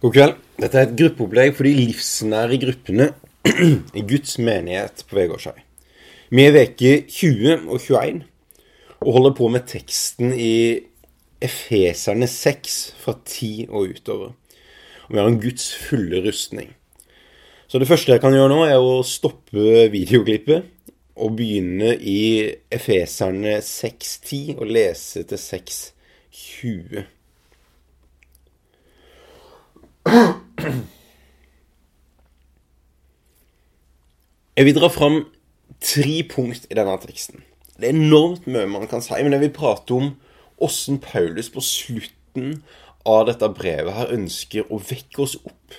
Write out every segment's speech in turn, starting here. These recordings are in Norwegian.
God kveld. Dette er et gruppeopplegg for de livsnære gruppene i Guds menighet på Vegårshei. Vi er veke 20 og 21 og holder på med teksten i Efeserne 6 fra 10 og utover. Og vi har en Guds fulle rustning. Så det første jeg kan gjøre nå, er å stoppe videoklippet og begynne i Efeserne 6.10 og lese til 6.20. Jeg vil dra fram tre punkt i denne teksten. Det er enormt mye man kan si, men jeg vil prate om åssen Paulus på slutten av dette brevet her ønsker å vekke oss opp.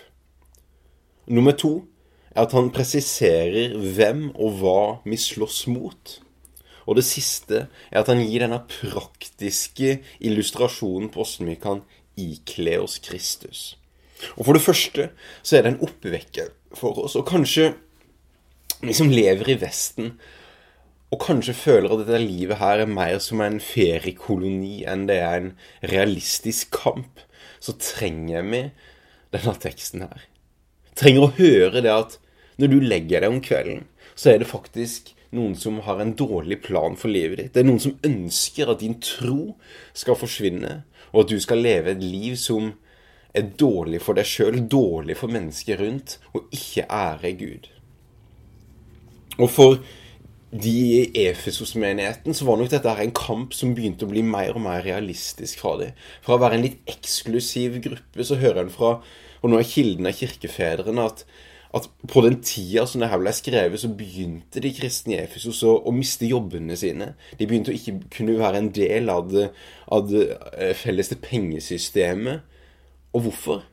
Nummer to er at han presiserer hvem og hva vi slåss mot. Og det siste er at han gir denne praktiske illustrasjonen på åssen vi kan ikle oss Kristus. Og for det første så er det en oppvekker for oss. Og kanskje vi som lever i Vesten, og kanskje føler at dette livet her er mer som en feriekoloni enn det er en realistisk kamp, så trenger vi denne teksten her. Trenger å høre det at når du legger deg om kvelden, så er det faktisk noen som har en dårlig plan for livet ditt. Det er noen som ønsker at din tro skal forsvinne, og at du skal leve et liv som er dårlig for deg sjøl, dårlig for mennesker rundt, og ikke ære Gud. Og for de i Efesos-menigheten så var nok dette en kamp som begynte å bli mer og mer realistisk fra dem. Fra å være en litt eksklusiv gruppe, så hører en fra Og nå er kilden av kirkefedrene at, at på den tida som det her ble skrevet, så begynte de kristne i Efesos å, å, miste jobbene sine. De begynte å ikke kunne være en del av det, av det felleste pengesystemet. Og hvorfor?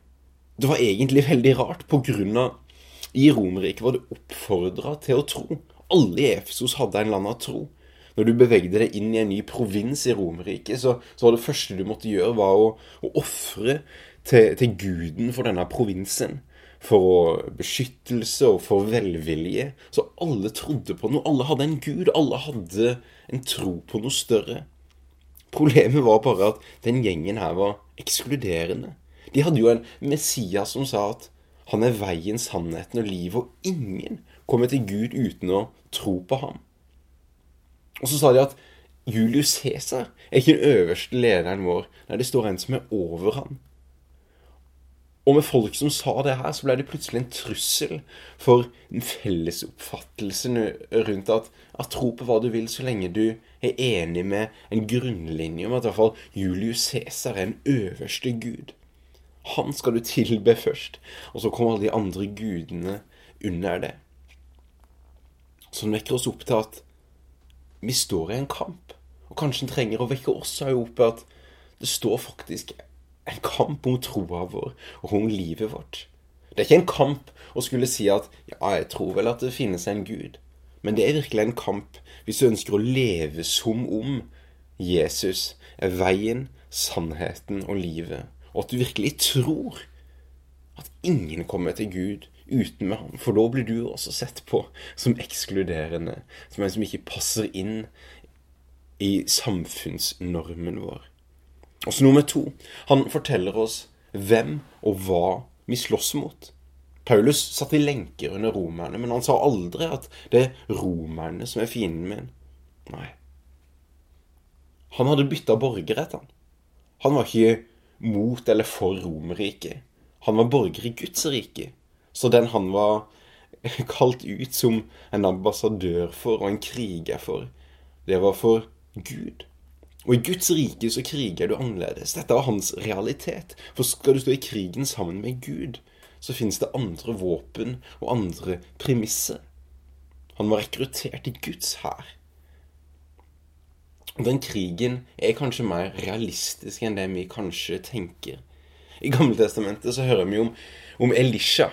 Det var egentlig veldig rart, på grunn av i Romerriket var du oppfordra til å tro. Alle i Efesos hadde en eller annen tro. Når du bevegde deg inn i en ny provins i Romerriket, så, så, var det første du måtte gjøre, var å, å ofre til, til, guden for denne provinsen. For beskyttelse og for velvilje. Så alle trodde på noe. Alle hadde en gud. Alle hadde en tro på noe større. Problemet var bare at den gjengen her var ekskluderende. De hadde jo en Messias som sa at han er veien, sannheten og livet, og ingen kommer til Gud uten å tro på ham. Og så sa de at Julius Cæsar er ikke den øverste lederen vår. Nei, det står en som er over ham. Og med folk som sa det her, så ble det plutselig en trussel for den fellesoppfattelsen rundt at, at tro på hva du vil, så lenge du er enig med en grunnlinje om at i hvert fall Julius Cæsar er en øverste gud. Han skal du tilbe først, og så kommer alle de andre gudene under det. Som vekker oss opp til at vi står i en kamp. Og kanskje en trenger å vekke oss opp at det står faktisk en kamp om troa vår og om livet vårt. Det er ikke en kamp å skulle si at ja, jeg tror vel at det finnes en gud. Men det er virkelig en kamp hvis du ønsker å leve som om Jesus er veien, sannheten og livet og at du virkelig tror at ingen kommer til Gud uten med ham. For da blir du også sett på som ekskluderende, som en som ikke passer inn i samfunnsnormen vår. Og så nummer to. Han forteller oss hvem og hva vi slåss mot. Paulus satt i lenker under romerne, men han sa aldri at det er romerne som er fienden min. Nei. Han hadde bytta borgerrett, han. Han var ikke mot eller for Romerriket. Han var borger i Guds rike. Så den han var kalt ut som en ambassadør for og en kriger for, det var for Gud. Og i Guds rike så kriger du annerledes. Dette var hans realitet. For skal du stå i krigen sammen med Gud, så finnes det andre våpen og andre premisser. Han var rekruttert i Guds hær. Den krigen er kanskje mer realistisk enn det vi kanskje tenker. I Gammeltestamentet så hører vi om, om Elisha,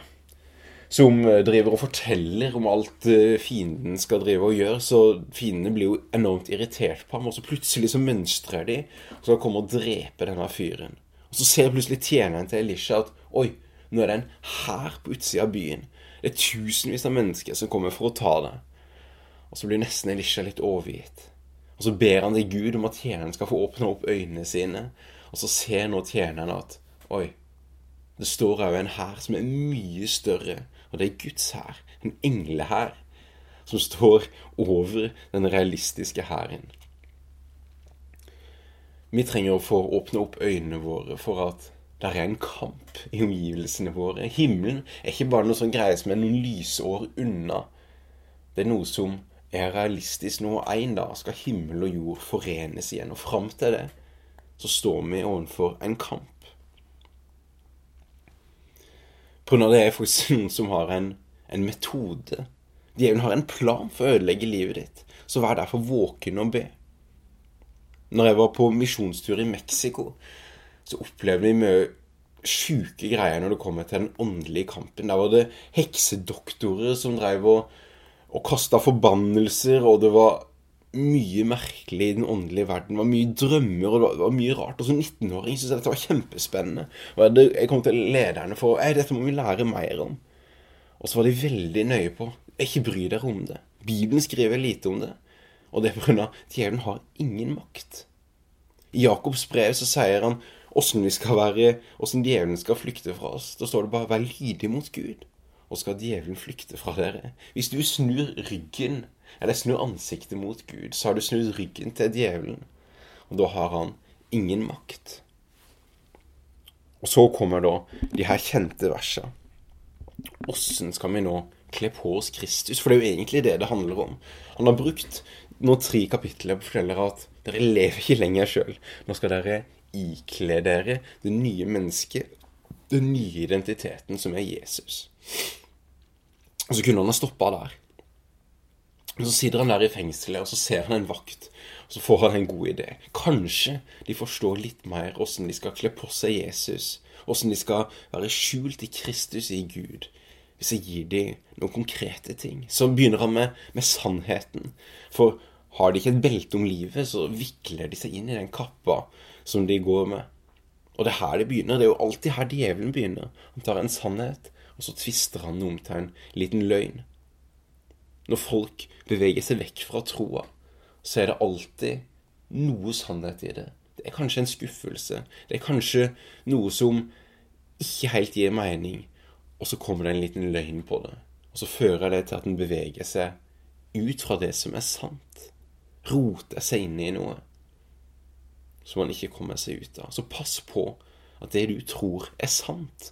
som eh, driver og forteller om alt eh, fienden skal drive og gjøre. Så fiendene blir jo enormt irritert på ham, og så plutselig så mønstrer de og så kommer og dreper denne fyren. Og så ser plutselig tjeneren til Elisha at oi, nå er det en hær på utsida av byen. Det er tusenvis av mennesker som kommer for å ta det. Og så blir nesten Elisha litt overgitt. Og så ber han til Gud om at tjeneren skal få åpne opp øynene sine. Og så ser nå tjeneren at Oi, Det står òg en hær som er mye større, og det er Guds hær. En englehær som står over den realistiske hæren. Vi trenger å få åpne opp øynene våre for at det er en kamp i omgivelsene våre. Himmelen er ikke bare noe som er noen lysår unna. Det er noe som er realistisk nå. En dag skal himmel og jord forenes igjen. Og fram til det så står vi overfor en kamp. Av det er faktisk noen som har en, en metode. Djevelen har en plan for å ødelegge livet ditt. Så vær derfor våken og be. Når jeg var på misjonstur i Mexico, så opplevde vi mye sjuke greier når det kommer til den åndelige kampen. Der var det heksedoktorer som drev og, og kasta forbannelser, og det var mye merkelig i den åndelige verden. Det var mye drømmer, og det var mye rart. Og som 19-åring syntes jeg dette var kjempespennende. Og jeg kom til lederne for Ei, dette må vi lære mer om. Og så var de veldig nøye på ikke bry dere om det. Bibelen skriver lite om det. Og det er pga. djevelen har ingen makt. I Jakobs brev så sier han åssen vi skal være, åssen djevelen skal flykte fra oss. Da står det bare 'vær lydig mot Gud', og skal djevelen flykte fra dere. Hvis du snur ryggen eller snur ansiktet mot Gud, så har du snudd ryggen til djevelen. Og da har han ingen makt. Og så kommer da de her kjente versene. Åssen skal vi nå kle på oss Kristus? For det er jo egentlig det det handler om. Han har brukt nå tre kapitler på å fortelle at dere lever ikke lenger sjøl. Nå skal dere ikle dere det nye mennesket, den nye identiteten som er Jesus. Og så kunne han ha stoppa der. Men så sitter han der i fengselet, og så ser han en vakt. Og så får han en god idé. Kanskje de forstår litt mer åssen de skal kle på seg Jesus. Åssen de skal være skjult i Kristus i Gud. Hvis jeg gir dem noen konkrete ting. Så begynner han med, med sannheten. For har de ikke et belte om livet, så vikler de seg inn i den kappa som de går med. Og det er her det begynner. Det er jo alltid her djevelen begynner. Han tar en sannhet, og så tvister han om til en liten løgn. Når folk beveger seg vekk fra troa, så er det alltid noe sannhet i det. Det er kanskje en skuffelse. Det er kanskje noe som ikke helt gir mening. Og så kommer det en liten løgn på det. Og så fører det til at en beveger seg ut fra det som er sant. Roter seg inn i noe som man ikke kommer seg ut av. Så pass på at det du tror, er sant.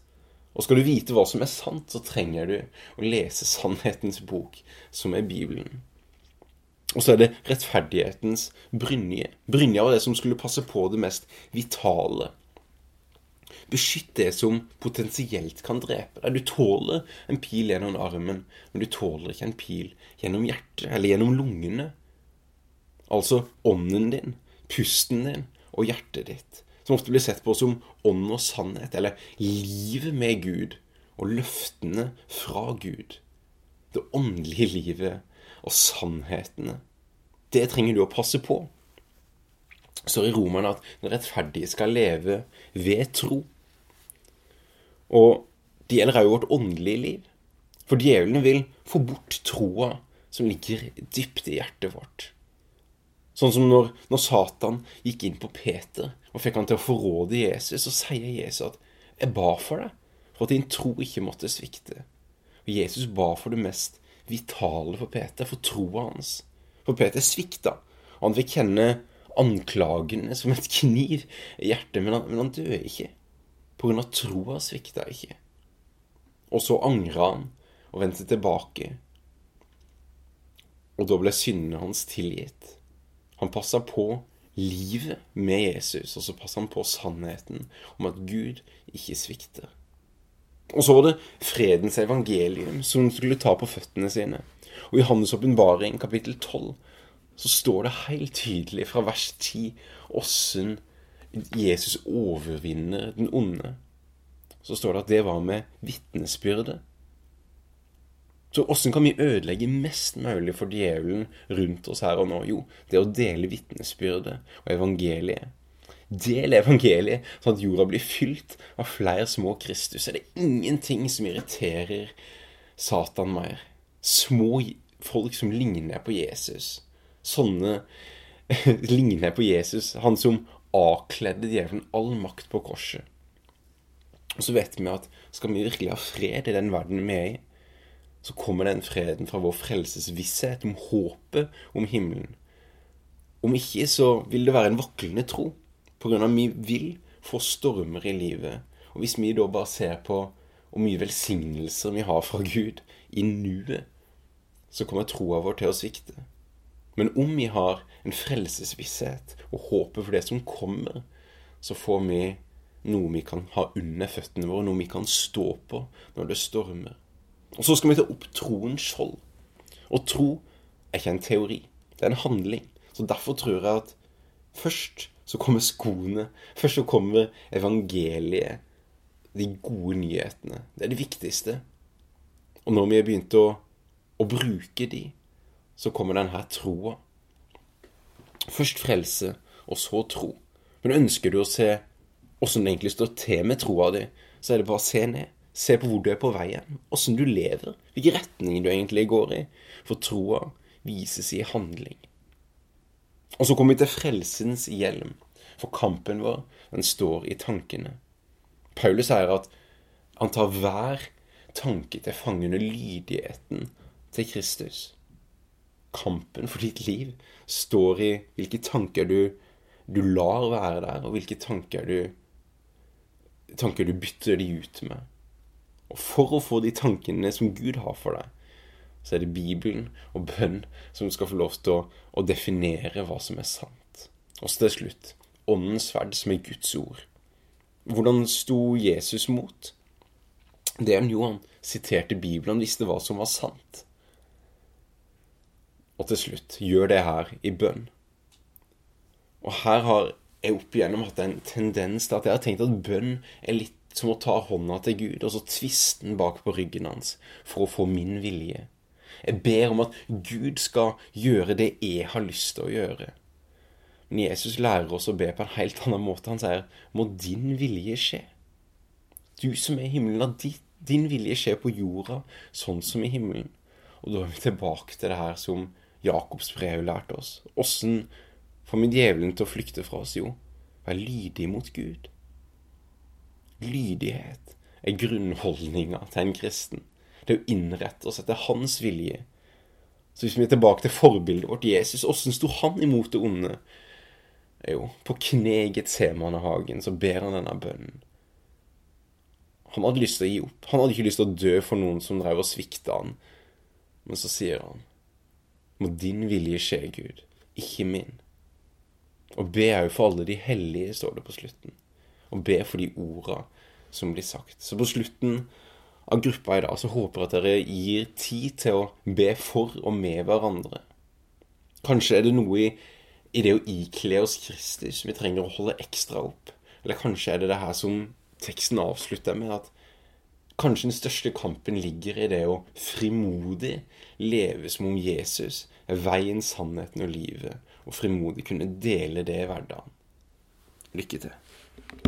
Og skal du vite hva som er sant, så trenger du å lese sannhetens bok, som er Bibelen. Og så er det rettferdighetens brynje. Brynja var det som skulle passe på det mest vitale. Beskytt det som potensielt kan drepe deg. Du tåler en pil gjennom armen, men du tåler ikke en pil gjennom hjertet eller gjennom lungene. Altså ånden din, pusten din og hjertet ditt som ofte blir sett på som ånd og sannhet, eller livet med Gud og løftene fra Gud. Det åndelige livet og sannhetene. Det trenger du å passe på. Så i Romerne at den rettferdige skal leve ved tro. Og det gjelder òg vårt åndelige liv. For djevelen vil få bort troa som ligger dypt i hjertet vårt. Sånn som når, når, Satan gikk inn på Peter og fikk han til å forråde Jesus, så sier Jesus at 'jeg ba for deg, for at din tro ikke måtte svikte'. Og Jesus ba for det mest vitale for Peter, for troa hans. For Peter svikta, og han fikk kjenne anklagene som et kniv i hjertet, men han, men han døde ikke. På grunn av troa svikta ikke. Og så angra han og vendte tilbake. Og da ble syndene hans tilgitt. Han passa på livet med Jesus, og så passa han på sannheten om at Gud ikke svikter. Og så var det fredens evangelium som skulle ta på føttene sine. Og i Hans åpenbaring, kapittel 12, så står det helt tydelig fra vers 10 åssen Jesus overvinner den onde. Så står det at det var med vitnesbyrdet. Så åssen kan vi ødelegge mest mulig for djevelen rundt oss her og nå? Jo, det å dele vitnesbyrdet og evangeliet. Del evangeliet, sånn at jorda blir fylt av flere små Kristus. Er det ingenting som irriterer Satan mer? Små folk som ligner på Jesus. Sånne ligner på Jesus. Han som avkledde djevelen all makt på korset. Og så vet vi at skal vi virkelig ha fred i den verden vi er i, så kommer den freden fra vår frelsesvisshet, om håpet om himmelen. Om ikke så vil det være en vaklende tro, på grunn av at vi vil få stormer i livet. Og hvis vi da bare ser på hvor mye velsignelser vi har fra Gud i nuet, så kommer troa vår til å svikte. Men om vi har en frelsesvisshet og håpet for det som kommer, så får vi noe vi kan ha under føttene våre, noe vi kan stå på når det stormer. Og så skal vi ta opp troens skjold. Og tro er ikke en teori, det er en handling. Så derfor tror jeg at først så kommer skoene. Først så kommer evangeliet. De gode nyhetene. Det er det viktigste. Og når vi har begynt å, å bruke de, så kommer denne troa. Først frelse, og så tro. Men ønsker du å se åssen det egentlig står til med troa di, så er det bare å se ned. Se på hvor du er på vei hen, åssen du lever, hvilken retning du egentlig går i. For troa vises i handling. Og så kommer vi til frelsens hjelm. For kampen vår, den står i tankene. Paulus sier at han tar hver tanke til fange lydigheten til Kristus. Kampen for ditt liv står i hvilke tanker du, du lar være der, og hvilke tanker du, tanker du bytter de ut med. For å få de tankene som Gud har for deg, så er det Bibelen og bønn som skal få lov til å, å definere hva som er sant. Og så til slutt Åndens sverd, som er Guds ord. Hvordan sto Jesus mot? Det han gjorde, han siterte Bibelen, han visste hva som var sant. Og til slutt, gjør det her i bønn. Og her har jeg opp igjennom hatt en tendens til at jeg har tenkt at bønn er litt som å ta hånda til Gud og så tviste den bak på ryggen hans for å få min vilje. Jeg ber om at Gud skal gjøre det jeg har lyst til å gjøre. Men Jesus lærer oss å be på en helt annen måte. Han sier, 'Må din vilje skje'. Du som er i himmelen, la din vilje skje på jorda sånn som i himmelen. Og da er vi tilbake til det her som Jakobs brev lærte oss. Åssen får vi djevelen til å flykte fra oss? Jo, vær lydig mot Gud. Lydighet er grunnholdninga til en kristen. Det å innrette oss etter hans vilje. Så hvis vi er tilbake til forbildet vårt Jesus, åssen sto han imot det onde? Jo, på kne i Getsemanehagen så ber han denne bønnen. Han hadde lyst til å gi opp. Han hadde ikke lyst til å dø for noen som drev og svikta han. Men så sier han, må din vilje skje, Gud, ikke min. Og be òg for alle de hellige, står det på slutten og be for de orda som blir sagt. Så på slutten av gruppa i dag så håper jeg at dere gir tid til å be for og med hverandre. Kanskje er det noe i, i det å ikle oss Kristus vi trenger å holde ekstra opp. Eller kanskje er det det her som teksten avslutter med, at kanskje den største kampen ligger i det å frimodig leve som om Jesus er veien, sannheten og livet, og frimodig kunne dele det i hverdagen. Lykke til.